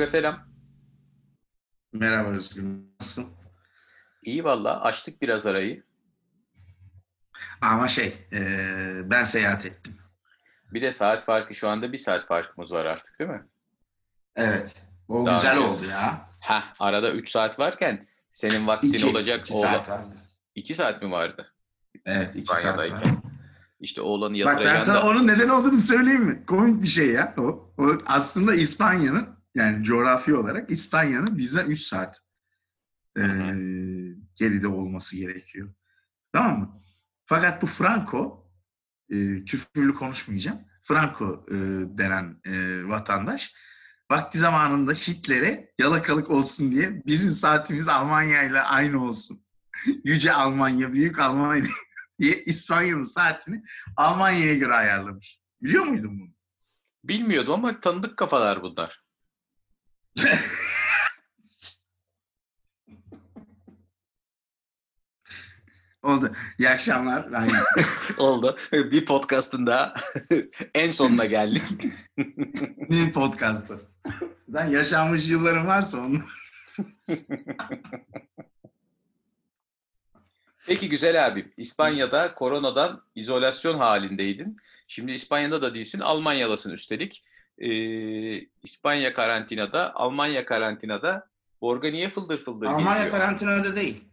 Borga selam. Merhaba Özgür. Nasılsın? İyi valla. Açtık biraz arayı. Ama şey, e, ben seyahat ettim. Bir de saat farkı şu anda bir saat farkımız var artık değil mi? Evet. O Daha güzel önce- oldu ya. Heh arada 3 saat varken senin vaktin İki, olacak. iki oğlan- saat vardı. 2 saat mi vardı? Evet, iki saat var. İspanya'dayken. İşte oğlanı Bak yatıracaksın ben sana da- onun neden olduğunu söyleyeyim mi? Komik bir şey ya. O, o aslında İspanya'nın yani coğrafi olarak İspanya'nın bizden 3 saat e, geride olması gerekiyor. Tamam mı? Fakat bu Franco e, küfürlü konuşmayacağım. Franco e, denen e, vatandaş vakti zamanında Hitler'e yalakalık olsun diye bizim saatimiz Almanya ile aynı olsun. Yüce Almanya, Büyük Almanya diye İspanya'nın saatini Almanya'ya göre ayarlamış. Biliyor muydun bunu? Bilmiyordum ama tanıdık kafalar bunlar. Oldu. İyi akşamlar. Ben Oldu. Bir podcast'ın daha en sonuna geldik. bir podcast'ı. Sen yaşanmış yılların varsa onu. Peki güzel abim. İspanya'da koronadan izolasyon halindeydin. Şimdi İspanya'da da değilsin, Almanya'dasın üstelik. Ee, İspanya karantinada, Almanya karantinada. Borga niye fıldır fıldır Almanya geziyor? karantinada değil.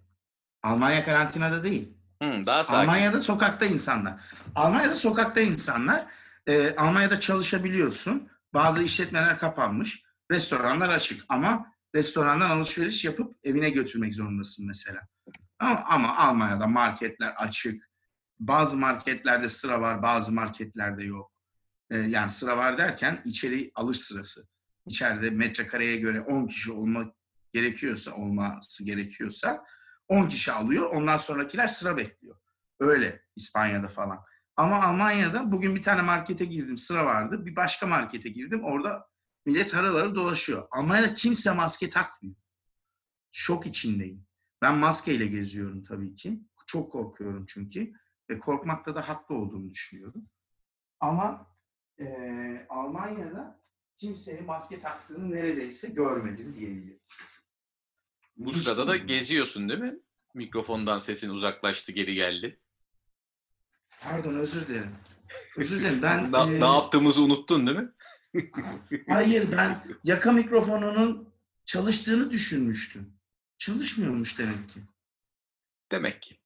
Almanya karantinada değil. Hı, daha sakin. Almanya'da sokakta insanlar. Almanya'da sokakta insanlar. Ee, Almanya'da çalışabiliyorsun. Bazı işletmeler kapanmış. Restoranlar açık. Ama restorandan alışveriş yapıp evine götürmek zorundasın mesela. Ama, ama Almanya'da marketler açık. Bazı marketlerde sıra var, bazı marketlerde yok. Ee, yani sıra var derken içeri alış sırası. İçeride metrekareye göre 10 kişi olmak gerekiyorsa, olması gerekiyorsa 10 kişi alıyor. Ondan sonrakiler sıra bekliyor. Öyle İspanya'da falan. Ama Almanya'da bugün bir tane markete girdim sıra vardı. Bir başka markete girdim orada millet haraları dolaşıyor. Almanya'da kimse maske takmıyor. Şok içindeyim. Ben maskeyle geziyorum tabii ki. Çok korkuyorum çünkü. Ve korkmakta da haklı olduğumu düşünüyorum. Ama eee, Almanya'da kimsenin maske taktığını neredeyse görmedim diyebilirim. Bu sırada da geziyorsun değil mi? Mikrofondan sesin uzaklaştı, geri geldi. Pardon özür dilerim. Özür dilerim. Ben Na- eee, Ne yaptığımızı unuttun değil mi? hayır ben yaka mikrofonunun çalıştığını düşünmüştüm. Çalışmıyormuş demek ki. Demek ki.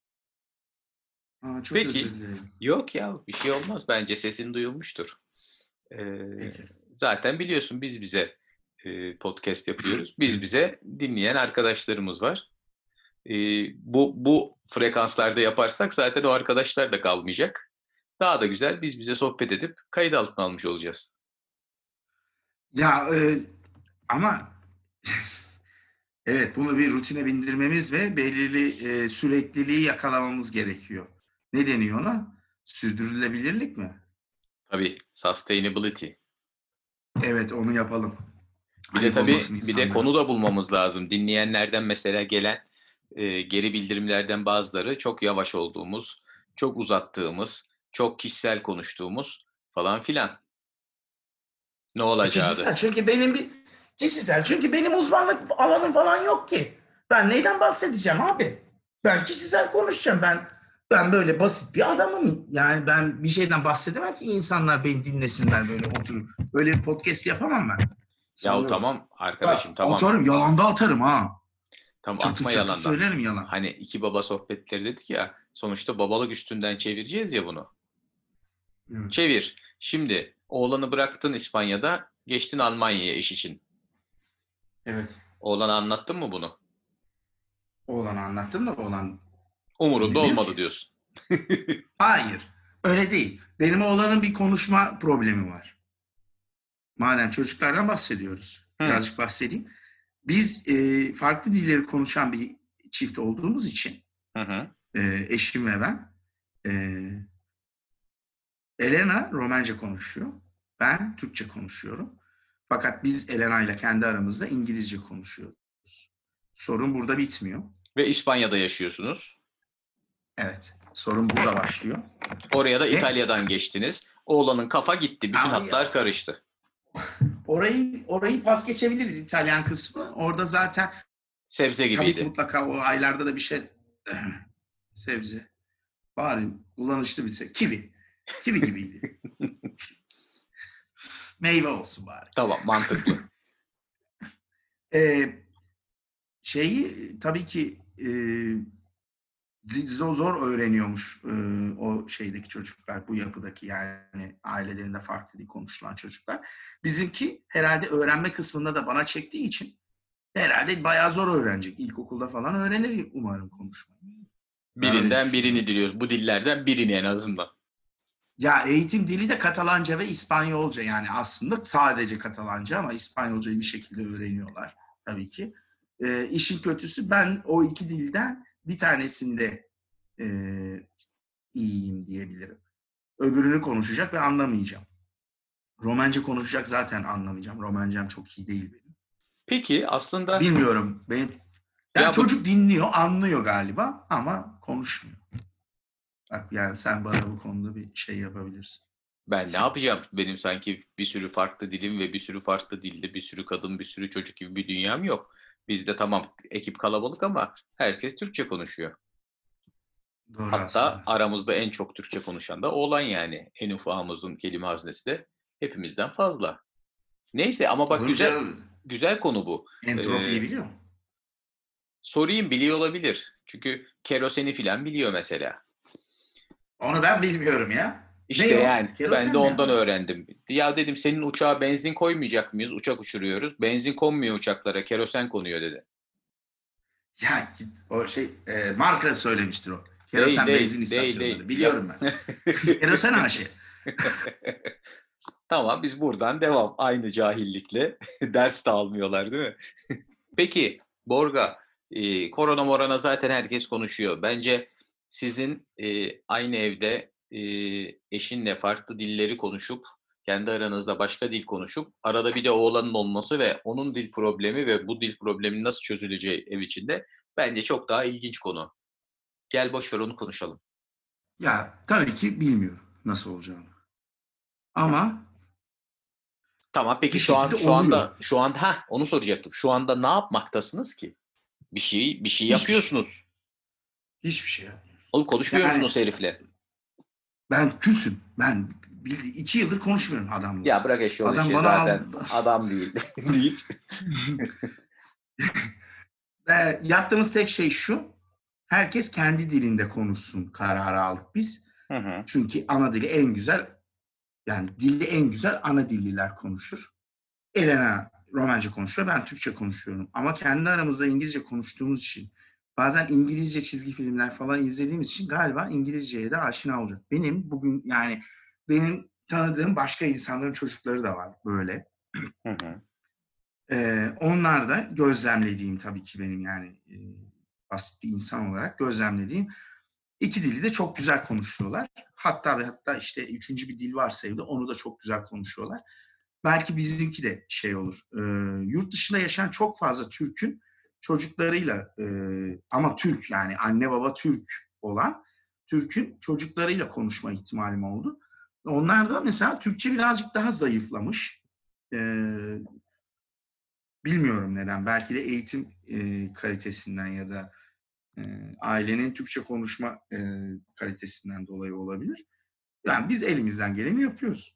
Aa, çok Peki. özür dilerim. Yok ya bir şey olmaz. Bence sesin duyulmuştur. Peki. zaten biliyorsun biz bize e, podcast yapıyoruz. Biz bize dinleyen arkadaşlarımız var. Bu, bu frekanslarda yaparsak zaten o arkadaşlar da kalmayacak. Daha da güzel biz bize sohbet edip kayıt altına almış olacağız. Ya e, ama evet bunu bir rutine bindirmemiz ve belirli e, sürekliliği yakalamamız gerekiyor. Ne deniyor ona? Sürdürülebilirlik mi? Tabii sustainability. Evet onu yapalım. Bir de tabii bir de konu da bulmamız lazım. Dinleyenlerden mesela gelen e, geri bildirimlerden bazıları çok yavaş olduğumuz, çok uzattığımız, çok kişisel konuştuğumuz falan filan. Ne olacağı Kişisel da. çünkü benim bir kişisel çünkü benim uzmanlık alanım falan yok ki. Ben neyden bahsedeceğim abi? Ben kişisel konuşacağım. Ben ben böyle basit bir adamım. Yani ben bir şeyden bahsedemem ki insanlar beni dinlesinler böyle oturup. Böyle bir podcast yapamam ben. Ya Sanıyorum. tamam arkadaşım tamam. Atarım yalanda atarım ha. Tamam Çatır atma çatır yalandan. söylerim yalan. Hani iki baba sohbetleri dedik ya. Sonuçta babalık üstünden çevireceğiz ya bunu. Evet. Çevir. Şimdi oğlanı bıraktın İspanya'da, geçtin Almanya'ya iş için. evet. Oğlana anlattın mı bunu? Oğlanı anlattım da oğlan Umurunda Bilmiyorum olmadı ki. diyorsun. Hayır. Öyle değil. Benim oğlanın bir konuşma problemi var. Madem çocuklardan bahsediyoruz. Hı. Birazcık bahsedeyim. Biz e, farklı dilleri konuşan bir çift olduğumuz için Hı hı. e, eşim ve ben e, Elena Romence konuşuyor. Ben Türkçe konuşuyorum. Fakat biz Elena ile kendi aramızda İngilizce konuşuyoruz. Sorun burada bitmiyor. Ve İspanya'da yaşıyorsunuz. Evet. Sorun burada başlıyor. Oraya da Ne? İtalya'dan geçtiniz. Oğlanın kafa gitti. Bütün Ama hatlar karıştı. Orayı orayı pas geçebiliriz İtalyan kısmı. Orada zaten Sebze tabii gibiydi. mutlaka o aylarda da bir şey sebze. Bari kullanışlı bir şey. Kivi. Kivi gibiydi. Meyve olsun bari. Tamam mantıklı. Ee, şeyi tabii ki e, zor, zor öğreniyormuş e, o şeydeki çocuklar, bu yapıdaki yani ailelerinde farklı dil konuşulan çocuklar. Bizimki herhalde öğrenme kısmında da bana çektiği için herhalde bayağı zor öğrenecek. İlkokulda falan öğrenir umarım konuşmayı. Birinden birini diliyoruz. Bu dillerden birini en azından. Ya eğitim dili de Katalanca ve İspanyolca yani aslında sadece Katalanca ama İspanyolcayı bir şekilde öğreniyorlar tabii ki. Ee, işin kötüsü ben o iki dilden bir tanesinde e, iyiyim diyebilirim. Öbürünü konuşacak ve anlamayacağım. Romence konuşacak zaten anlamayacağım. Romencem çok iyi değil benim. Peki aslında Bilmiyorum. Benim yani Ya bu- çocuk dinliyor, anlıyor galiba ama konuşmuyor. Bak yani sen bana bu konuda bir şey yapabilirsin. ben ne yapacağım? Benim sanki bir sürü farklı dilim ve bir sürü farklı dilde bir sürü kadın, bir sürü çocuk gibi bir dünyam yok. Bizde tamam ekip kalabalık ama herkes Türkçe konuşuyor. Doğru Hatta aslında. aramızda en çok Türkçe konuşan da oğlan yani. En ufağımızın kelime haznesi de hepimizden fazla. Neyse ama bak Olur güzel canım. güzel konu bu. Entropiyi Ee, biliyor? Sorayım biliyor olabilir. Çünkü keroseni filan biliyor mesela. Onu ben bilmiyorum ya. İşte Ne o? yani Kerosen ben de mi? ondan öğrendim. Ya dedim senin uçağa benzin koymayacak mıyız? Uçak uçuruyoruz. Benzin konmuyor uçaklara, kerosen konuyor dedi. Ya o şey e, marka söylemiştir o. Kerosen Değil, benzin değil, istasyonları. değil. Biliyorum ben. Kerosen aşı. Tamam biz buradan devam. Aynı cahillikle. Ders de almıyorlar değil mi? Peki Borga, e, korona morana zaten herkes konuşuyor. Bence sizin e, aynı evde e, eşinle farklı dilleri konuşup, kendi aranızda başka dil konuşup, arada bir de oğlanın olması ve onun dil problemi ve bu dil probleminin nasıl çözüleceği ev içinde bence çok daha ilginç konu. Gel boş ver onu konuşalım. Ya tabii ki bilmiyorum nasıl olacağını. Ama Tamam peki şu an şu anda şu anda ha onu soracaktım. Şu anda ne yapmaktasınız ki? Bir şey bir şey Hiçbir yapıyorsunuz. hiçbir şey yapmıyoruz. Oğlum konuşmuyor Yani- musunuz herifle? Ben küsüm. Ben bil- iki yıldır konuşmuyorum adamla. Ya bırak eşi Adam işi zaten aldı. adam değil deyip Ve yaptığımız tek şey şu. Herkes kendi dilinde konuşsun kararı aldık biz. Hı hı. Çünkü ana dili en güzel yani dili en güzel ana dilliler konuşur. Elena Romence konuşuyor, ben Türkçe konuşuyorum. Ama kendi aramızda İngilizce konuştuğumuz için bazen İngilizce çizgi filmler falan izlediğimiz için galiba İngilizceye de aşina olacak. Benim bugün yani benim tanıdığım başka insanların çocukları da var böyle. Hı hı. Ee, onlar da gözlemlediğim tabii ki benim yani e, basit bir insan olarak gözlemlediğim iki dili de çok güzel konuşuyorlar. Hatta ve hatta işte üçüncü bir dil varsa evde onu da çok güzel konuşuyorlar. Belki bizimki de şey olur. Ee, yurt dışında yaşayan çok fazla Türk'ün çocuklarıyla e, ama Türk yani anne baba Türk olan Türk'ün çocuklarıyla konuşma ihtimalim oldu. Onlar da mesela Türkçe birazcık daha zayıflamış. Ee, bilmiyorum neden. Belki de eğitim e, kalitesinden ya da e, ailenin Türkçe konuşma e, kalitesinden dolayı olabilir. Yani biz elimizden geleni yapıyoruz.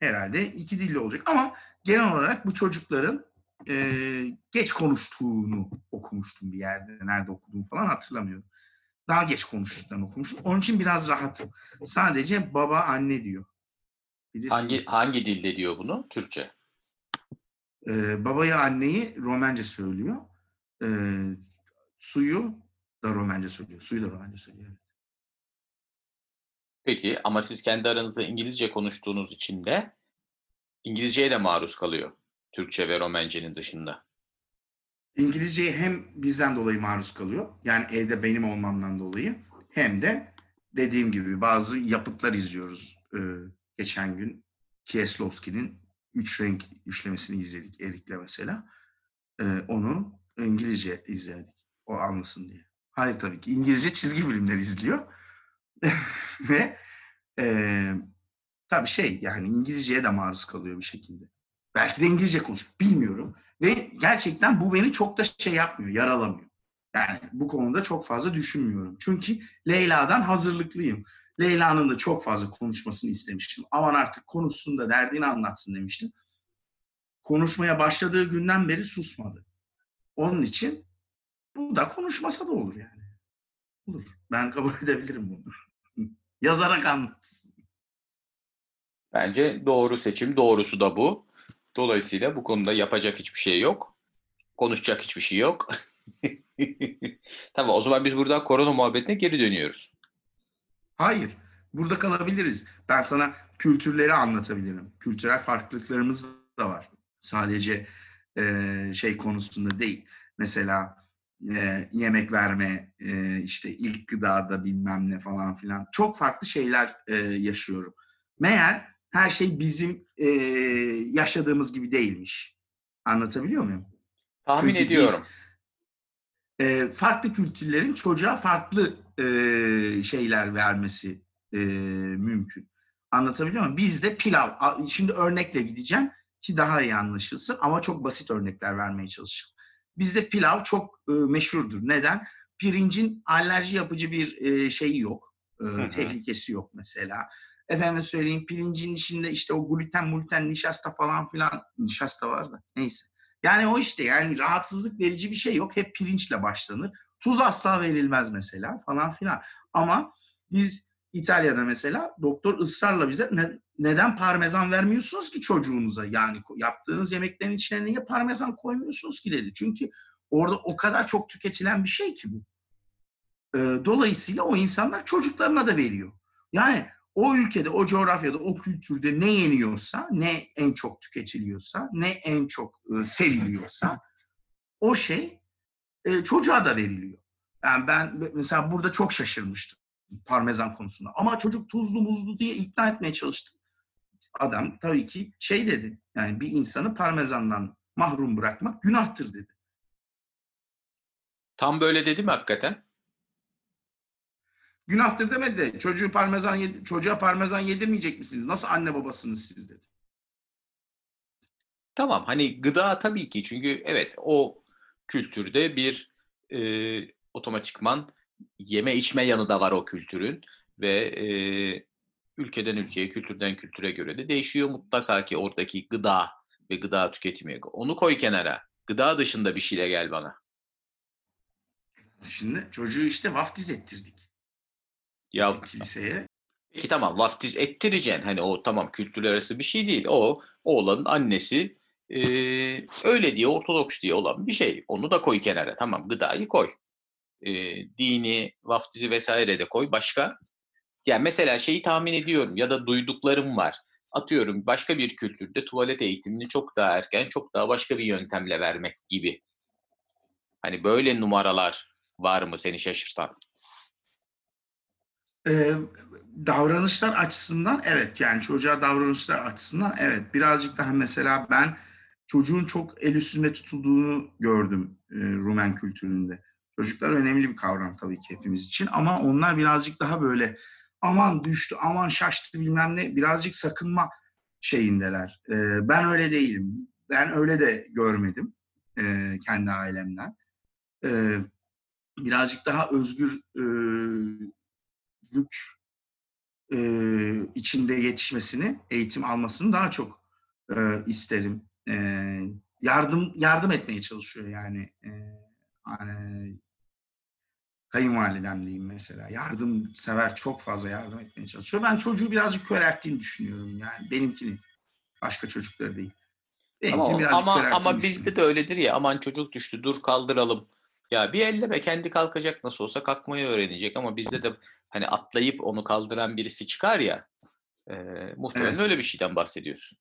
Herhalde iki dilli olacak ama genel olarak bu çocukların e, geç konuştuğunu okumuştum bir yerde. Nerede okuduğumu falan hatırlamıyorum. Daha geç konuştuklarını okumuştum. Onun için biraz rahatım. Sadece baba anne diyor. Bir de Hangi hangi dilde diyor bunu? Türkçe. Ee, babayı anneyi Romence söylüyor. Ee, suyu da Romence söylüyor. Suyu da Romence söylüyor. Peki ama siz kendi aranızda İngilizce konuştuğunuz için de İngilizceye de maruz kalıyor. Türkçe ve Romence'nin dışında. İngilizceye hem bizden dolayı maruz kalıyor. Yani evde benim olmamdan dolayı. Hem de dediğim gibi bazı yapıtlar izliyoruz. Ee, geçen gün Kieslowski'nin Üç Renk üçlemesini izledik Erik'le mesela. Ee, onu İngilizce izledik. O anlasın diye. Hayır tabii ki. İngilizce çizgi filmler izliyor. Ve e, tabii şey yani İngilizceye de maruz kalıyor bir şekilde. Belki de İngilizce konuşuyor. Bilmiyorum. Ve gerçekten bu beni çok da şey yapmıyor, yaralamıyor. Yani bu konuda çok fazla düşünmüyorum. Çünkü Leyla'dan hazırlıklıyım. Leyla'nın da çok fazla konuşmasını istemiştim. Aman artık konuşsun da derdini anlatsın demiştim. Konuşmaya başladığı günden beri susmadı. Onun için bu da konuşmasa da olur yani. Olur. Ben kabul edebilirim bunu. Yazarak anlatsın. Bence doğru seçim. Doğrusu da bu. Dolayısıyla bu konuda yapacak hiçbir şey yok. Konuşacak hiçbir şey yok. tamam o zaman biz buradan korona muhabbetine geri dönüyoruz. Hayır. Burada kalabiliriz. Ben sana kültürleri anlatabilirim. Kültürel farklılıklarımız da var. Sadece e, şey konusunda değil. Mesela e, yemek verme, e, işte ilk gıdada bilmem ne falan filan. Çok farklı şeyler e, yaşıyorum. Meğer her şey bizim e, yaşadığımız gibi değilmiş. Anlatabiliyor muyum? Tahmin Çünkü ediyorum. Biz, e, farklı kültürlerin çocuğa farklı e, şeyler vermesi e, mümkün. Anlatabiliyor muyum? Bizde pilav. Şimdi örnekle gideceğim ki daha iyi anlaşılsın ama çok basit örnekler vermeye çalışacağım. Bizde pilav çok e, meşhurdur. Neden? Pirincin alerji yapıcı bir e, şeyi yok. E, tehlikesi yok mesela. Efendim söyleyeyim pirincin içinde işte o gluten, gluten, nişasta falan filan nişasta var da neyse. Yani o işte yani rahatsızlık verici bir şey yok. Hep pirinçle başlanır. Tuz asla verilmez mesela falan filan. Ama biz İtalya'da mesela doktor ısrarla bize ne, neden parmesan vermiyorsunuz ki çocuğunuza? Yani yaptığınız yemeklerin içine niye parmesan koymuyorsunuz ki dedi. Çünkü orada o kadar çok tüketilen bir şey ki bu. Ee, dolayısıyla o insanlar çocuklarına da veriyor. Yani o ülkede, o coğrafyada, o kültürde ne yeniyorsa, ne en çok tüketiliyorsa, ne en çok e, seviliyorsa o şey e, çocuğa da veriliyor. Yani ben mesela burada çok şaşırmıştım parmesan konusunda. Ama çocuk tuzlu muzlu diye ikna etmeye çalıştım. Adam tabii ki şey dedi. Yani bir insanı parmesandan mahrum bırakmak günahtır dedi. Tam böyle dedi mi hakikaten? Günahtır demedi de çocuğu parmesan yedi, çocuğa parmesan yedirmeyecek misiniz? Nasıl anne babasınız siz dedi. Tamam hani gıda tabii ki çünkü evet o kültürde bir e, otomatikman yeme içme yanı da var o kültürün ve e, ülkeden ülkeye, kültürden kültüre göre de değişiyor mutlaka ki oradaki gıda ve gıda tüketimi. Onu koy kenara. Gıda dışında bir şeyle gel bana. Şimdi çocuğu işte vaftiz ettirdik. Ya kiliseye. Peki tamam vaftiz ettireceksin. Hani o tamam kültürler arası bir şey değil. O oğlanın annesi e, öyle diye ortodoks diye olan bir şey. Onu da koy kenara. Tamam gıdayı koy. E, dini, vaftizi vesaire de koy. Başka? Yani mesela şeyi tahmin ediyorum ya da duyduklarım var. Atıyorum başka bir kültürde tuvalet eğitimini çok daha erken, çok daha başka bir yöntemle vermek gibi. Hani böyle numaralar var mı seni şaşırtan? Ee, davranışlar açısından evet yani çocuğa davranışlar açısından evet birazcık daha mesela ben çocuğun çok el üstünde tutulduğunu gördüm e, Rumen kültüründe. Çocuklar önemli bir kavram tabii ki hepimiz için ama onlar birazcık daha böyle aman düştü, aman şaştı bilmem ne birazcık sakınma şeyindeler. E, ben öyle değilim. Ben öyle de görmedim e, kendi ailemden. E, birazcık daha özgür e, lük e, içinde yetişmesini, eğitim almasını daha çok e, isterim. E, yardım yardım etmeye çalışıyor yani. E, hani, kayınvalidem diyeyim mesela. Yardım sever, çok fazla yardım etmeye çalışıyor. Ben çocuğu birazcık körelttiğini düşünüyorum yani. Benimkini. Başka çocukları değil. Benimkini ama ama, ama bizde de öyledir ya aman çocuk düştü dur kaldıralım. Ya bir elleme kendi kalkacak nasıl olsa kalkmayı öğrenecek ama bizde de hani atlayıp onu kaldıran birisi çıkar ya e, muhtemelen evet. öyle bir şeyden bahsediyorsun.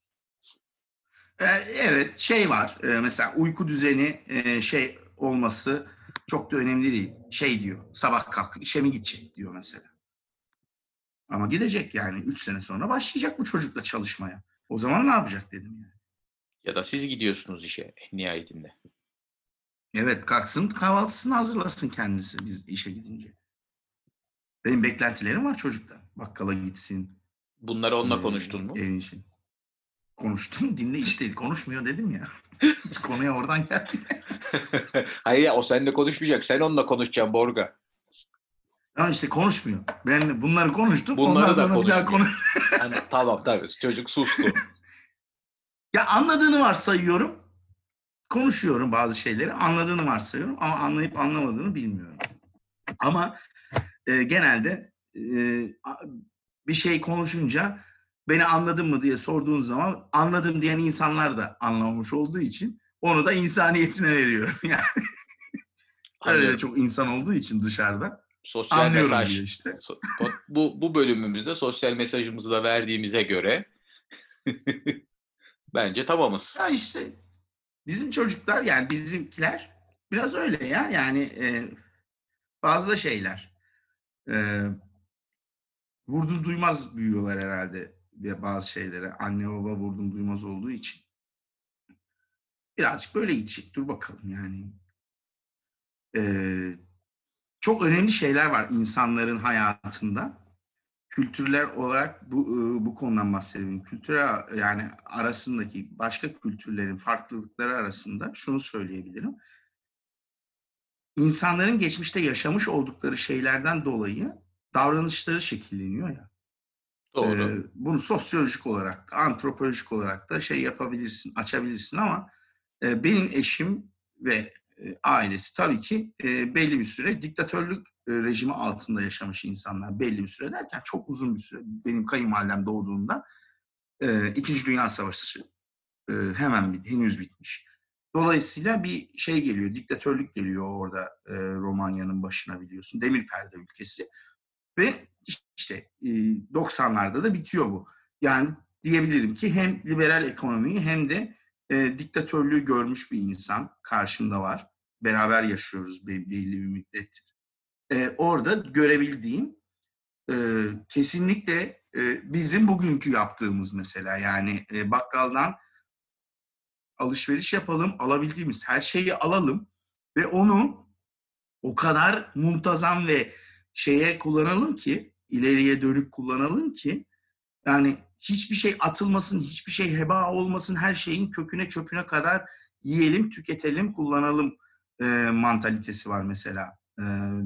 Evet şey var mesela uyku düzeni şey olması çok da önemli değil. Şey diyor sabah kalk işe mi gidecek diyor mesela. Ama gidecek yani 3 sene sonra başlayacak bu çocukla çalışmaya. O zaman ne yapacak dedim yani. Ya da siz gidiyorsunuz işe en nihayetinde. Evet kalksın kahvaltısını hazırlasın kendisi biz işe gidince. Benim beklentilerim var çocuktan. Bakkala gitsin. Bunları onunla Ee, konuştun mu? Evin için. Konuştum. Dinle işte. Konuşmuyor dedim ya. Konuya oradan geldi. Hayır ya o seninle konuşmayacak. Sen onunla konuşacaksın Borga. Ama işte konuşmuyor. Ben bunları konuştum. Bunları da konuşmuyor. konuş- Hani, tamam tabii çocuk sustu. Ya anladığını varsayıyorum. Konuşuyorum bazı şeyleri. Anladığını varsayıyorum ama anlayıp anlamadığını bilmiyorum. Ama e, genelde e, bir şey konuşunca beni anladın mı diye sorduğun zaman anladım diyen insanlar da anlamamış olduğu için onu da insaniyetine veriyorum. Yani öyle de çok insan olduğu için dışarıda Sosyal anlıyorum mesaj. işte. So- Bu, bu bölümümüzde sosyal mesajımızı da verdiğimize göre bence tamamız. Ya işte bizim çocuklar yani bizimkiler biraz öyle ya yani e, fazla şeyler. E, vurdum duymaz büyüyorlar herhalde ve bazı şeylere. Anne baba vurdum duymaz olduğu için. Birazcık böyle gidecek. Dur bakalım yani. E, çok önemli şeyler var insanların hayatında. Kültürler olarak bu e, bu konudan bahsedelim. Kültürel yani arasındaki başka kültürlerin farklılıkları arasında şunu söyleyebilirim. İnsanların geçmişte yaşamış oldukları şeylerden dolayı davranışları şekilleniyor ya. Doğru. Ee, bunu sosyolojik olarak, antropolojik olarak da şey yapabilirsin, açabilirsin ama e, benim eşim ve e, ailesi tabii ki e, belli bir süre diktatörlük rejimi altında yaşamış insanlar. Belli bir süre derken çok uzun bir süre. Benim kayınvalidem doğduğunda e, İkinci Dünya Savaşı e, hemen bit- henüz bitmiş. Dolayısıyla bir şey geliyor, diktatörlük geliyor orada e, Romanya'nın başına biliyorsun. Demir perde ülkesi. Ve işte e, 90'larda da bitiyor bu. Yani diyebilirim ki hem liberal ekonomiyi hem de e, diktatörlüğü görmüş bir insan karşımda var. Beraber yaşıyoruz be- belli bir müddet. E, orada görebildiğim e, kesinlikle e, bizim bugünkü yaptığımız mesela yani e, bakkaldan alışveriş yapalım, alabildiğimiz her şeyi alalım ve onu o kadar muntazam ve şeye kullanalım ki, ileriye dönük kullanalım ki yani hiçbir şey atılmasın, hiçbir şey heba olmasın, her şeyin köküne çöpüne kadar yiyelim, tüketelim, kullanalım e, mantalitesi var mesela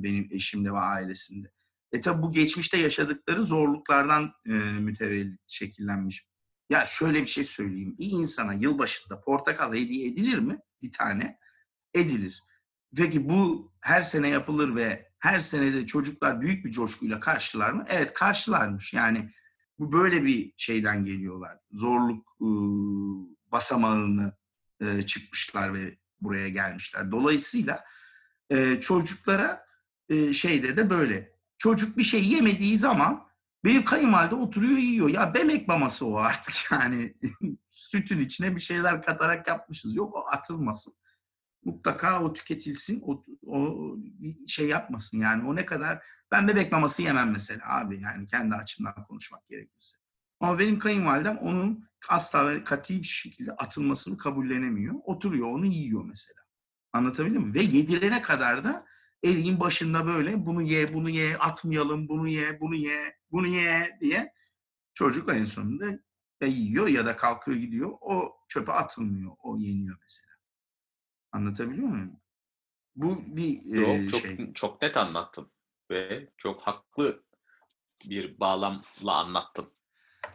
benim eşimde ve ailesinde. E tabi bu geçmişte yaşadıkları zorluklardan e, mütevellit şekillenmiş. Ya şöyle bir şey söyleyeyim. Bir insana yılbaşında portakal hediye edilir mi? Bir tane. Edilir. Peki bu her sene yapılır ve her senede çocuklar büyük bir coşkuyla karşılar mı? Evet karşılarmış. Yani bu böyle bir şeyden geliyorlar. Zorluk e, basamağını e, çıkmışlar ve buraya gelmişler. Dolayısıyla e, çocuklara e, şeyde de böyle. Çocuk bir şey yemediği zaman benim kayınvalide oturuyor yiyor. Ya bemek maması o artık yani. Sütün içine bir şeyler katarak yapmışız. Yok o atılmasın. Mutlaka o tüketilsin. O, o şey yapmasın yani. O ne kadar... Ben bebek maması yemem mesela abi. Yani kendi açımdan konuşmak gerekirse. Ama benim kayınvalidem onun asla ve katı bir şekilde atılmasını kabullenemiyor. Oturuyor onu yiyor mesela. Anlatabildim mi? Ve yedirene kadar da elin başında böyle bunu ye, bunu ye, atmayalım, bunu ye, bunu ye, bunu ye diye çocuk en sonunda ya yiyor ya da kalkıyor gidiyor. O çöpe atılmıyor. O yeniyor mesela. Anlatabiliyor muyum? Bu bir Yok, e, çok şey. çok net anlattın ve çok haklı bir bağlamla anlattın.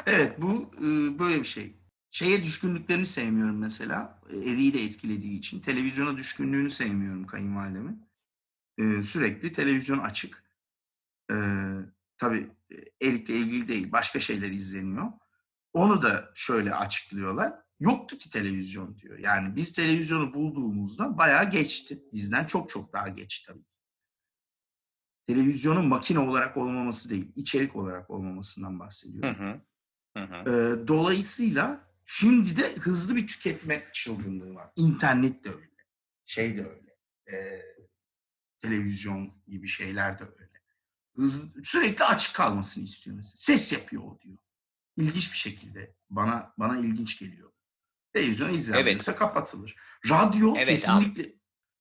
Evet bu e, böyle bir şey. Şeye düşkünlüklerini sevmiyorum mesela. E, Eviyi de etkilediği için. Televizyona düşkünlüğünü sevmiyorum kayınvalidemin. E, sürekli televizyon açık. E, tabii e, Erik'le ilgili değil. Başka şeyler izleniyor. Onu da şöyle açıklıyorlar. Yoktu ki televizyon diyor. Yani biz televizyonu bulduğumuzda bayağı geçti. Bizden çok çok daha geç tabii ki. Televizyonun makine olarak olmaması değil, içerik olarak olmamasından Hı bahsediyorum. hı. Hı hı. Ee, dolayısıyla şimdi de hızlı bir tüketme çılgınlığı var. İnternet de öyle. Şey de öyle. Ee, televizyon gibi şeyler de öyle. Hızlı, sürekli açık kalmasını istiyor mesela. Ses yapıyor o diyor. İlginç bir şekilde. Bana bana ilginç geliyor. Televizyon izlenmiyorsa kapatılır. Radyo Evet, kesinlikle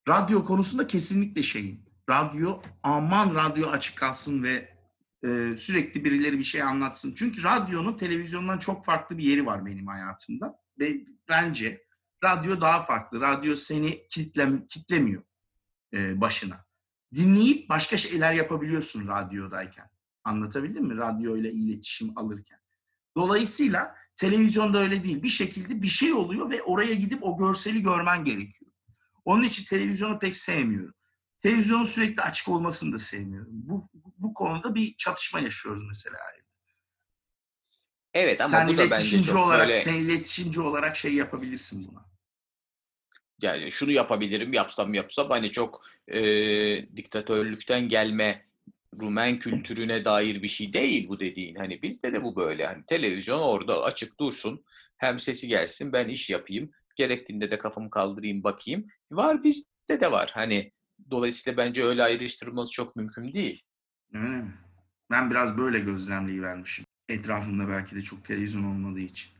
radyo konusunda kesinlikle şeyim. Radyo aman radyo açık kalsın ve sürekli birileri bir şey anlatsın. Çünkü radyonun televizyondan çok farklı bir yeri var benim hayatımda. Ve bence radyo daha farklı. Radyo seni kitlem, kitlemiyor e, başına. Dinleyip başka şeyler yapabiliyorsun radyodayken. Anlatabildim mi? Radyo ile iletişim alırken. Dolayısıyla televizyonda öyle değil. Bir şekilde bir şey oluyor ve oraya gidip o görseli görmen gerekiyor. Onun için televizyonu pek sevmiyorum. Televizyonun sürekli açık olmasını da sevmiyorum. Bu, bu konuda bir çatışma yaşıyoruz mesela. Evet ama sen bu da bence çok olarak, böyle sen iletişimci olarak şey yapabilirsin buna. yani şunu yapabilirim yapsam yapsam hani çok e, diktatörlükten gelme Rumen kültürüne dair bir şey değil bu dediğin. Hani bizde de bu böyle. Hani televizyon orada açık dursun. Hem sesi gelsin ben iş yapayım. Gerektiğinde de kafamı kaldırayım bakayım. Var bizde de var. Hani dolayısıyla bence öyle ayrıştırılması çok mümkün değil. Öyle mi? Ben biraz böyle gözlemleyivermişim. Etrafımda belki de çok televizyon olmadığı için.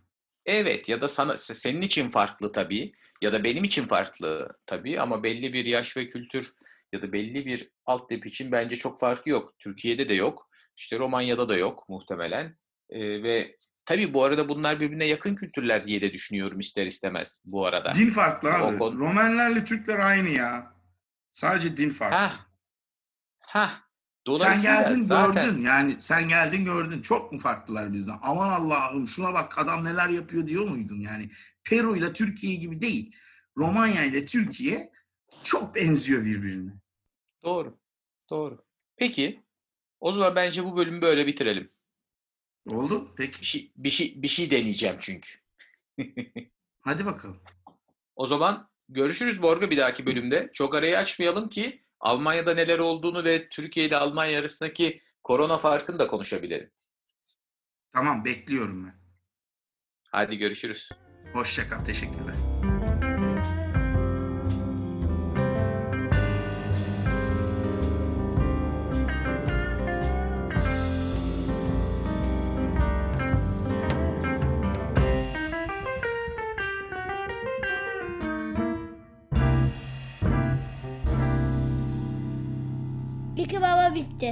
Evet ya da sana senin için farklı tabii ya da benim için farklı tabii ama belli bir yaş ve kültür ya da belli bir altyapı için bence çok farkı yok. Türkiye'de de yok. İşte Romanya'da da yok muhtemelen. Ee, ve tabii bu arada bunlar birbirine yakın kültürler diye de düşünüyorum ister istemez bu arada. Din farklı abi. O konu- Romenlerle Türkler aynı ya. Sadece din farklı. Hah. Sen geldin zaten gördün yani sen geldin gördün çok mu farklılar bizden? Aman Allah'ım şuna bak adam neler yapıyor diyor muydun yani? Peru ile Türkiye gibi değil. Romanya ile Türkiye çok benziyor birbirine. doğru. Doğru. Peki o zaman bence bu bölümü böyle bitirelim. Oldu peki. Bir şey, bir şey, bir şey deneyeceğim çünkü. Hadi bakalım. O zaman görüşürüz Borga bir dahaki bölümde. Çok arayı açmayalım ki Almanya'da neler olduğunu ve Türkiye ile Almanya arasındaki korona farkını da konuşabilelim. Tamam bekliyorum ben. Hadi görüşürüz. Hoşça kal. Teşekkürler. Chê.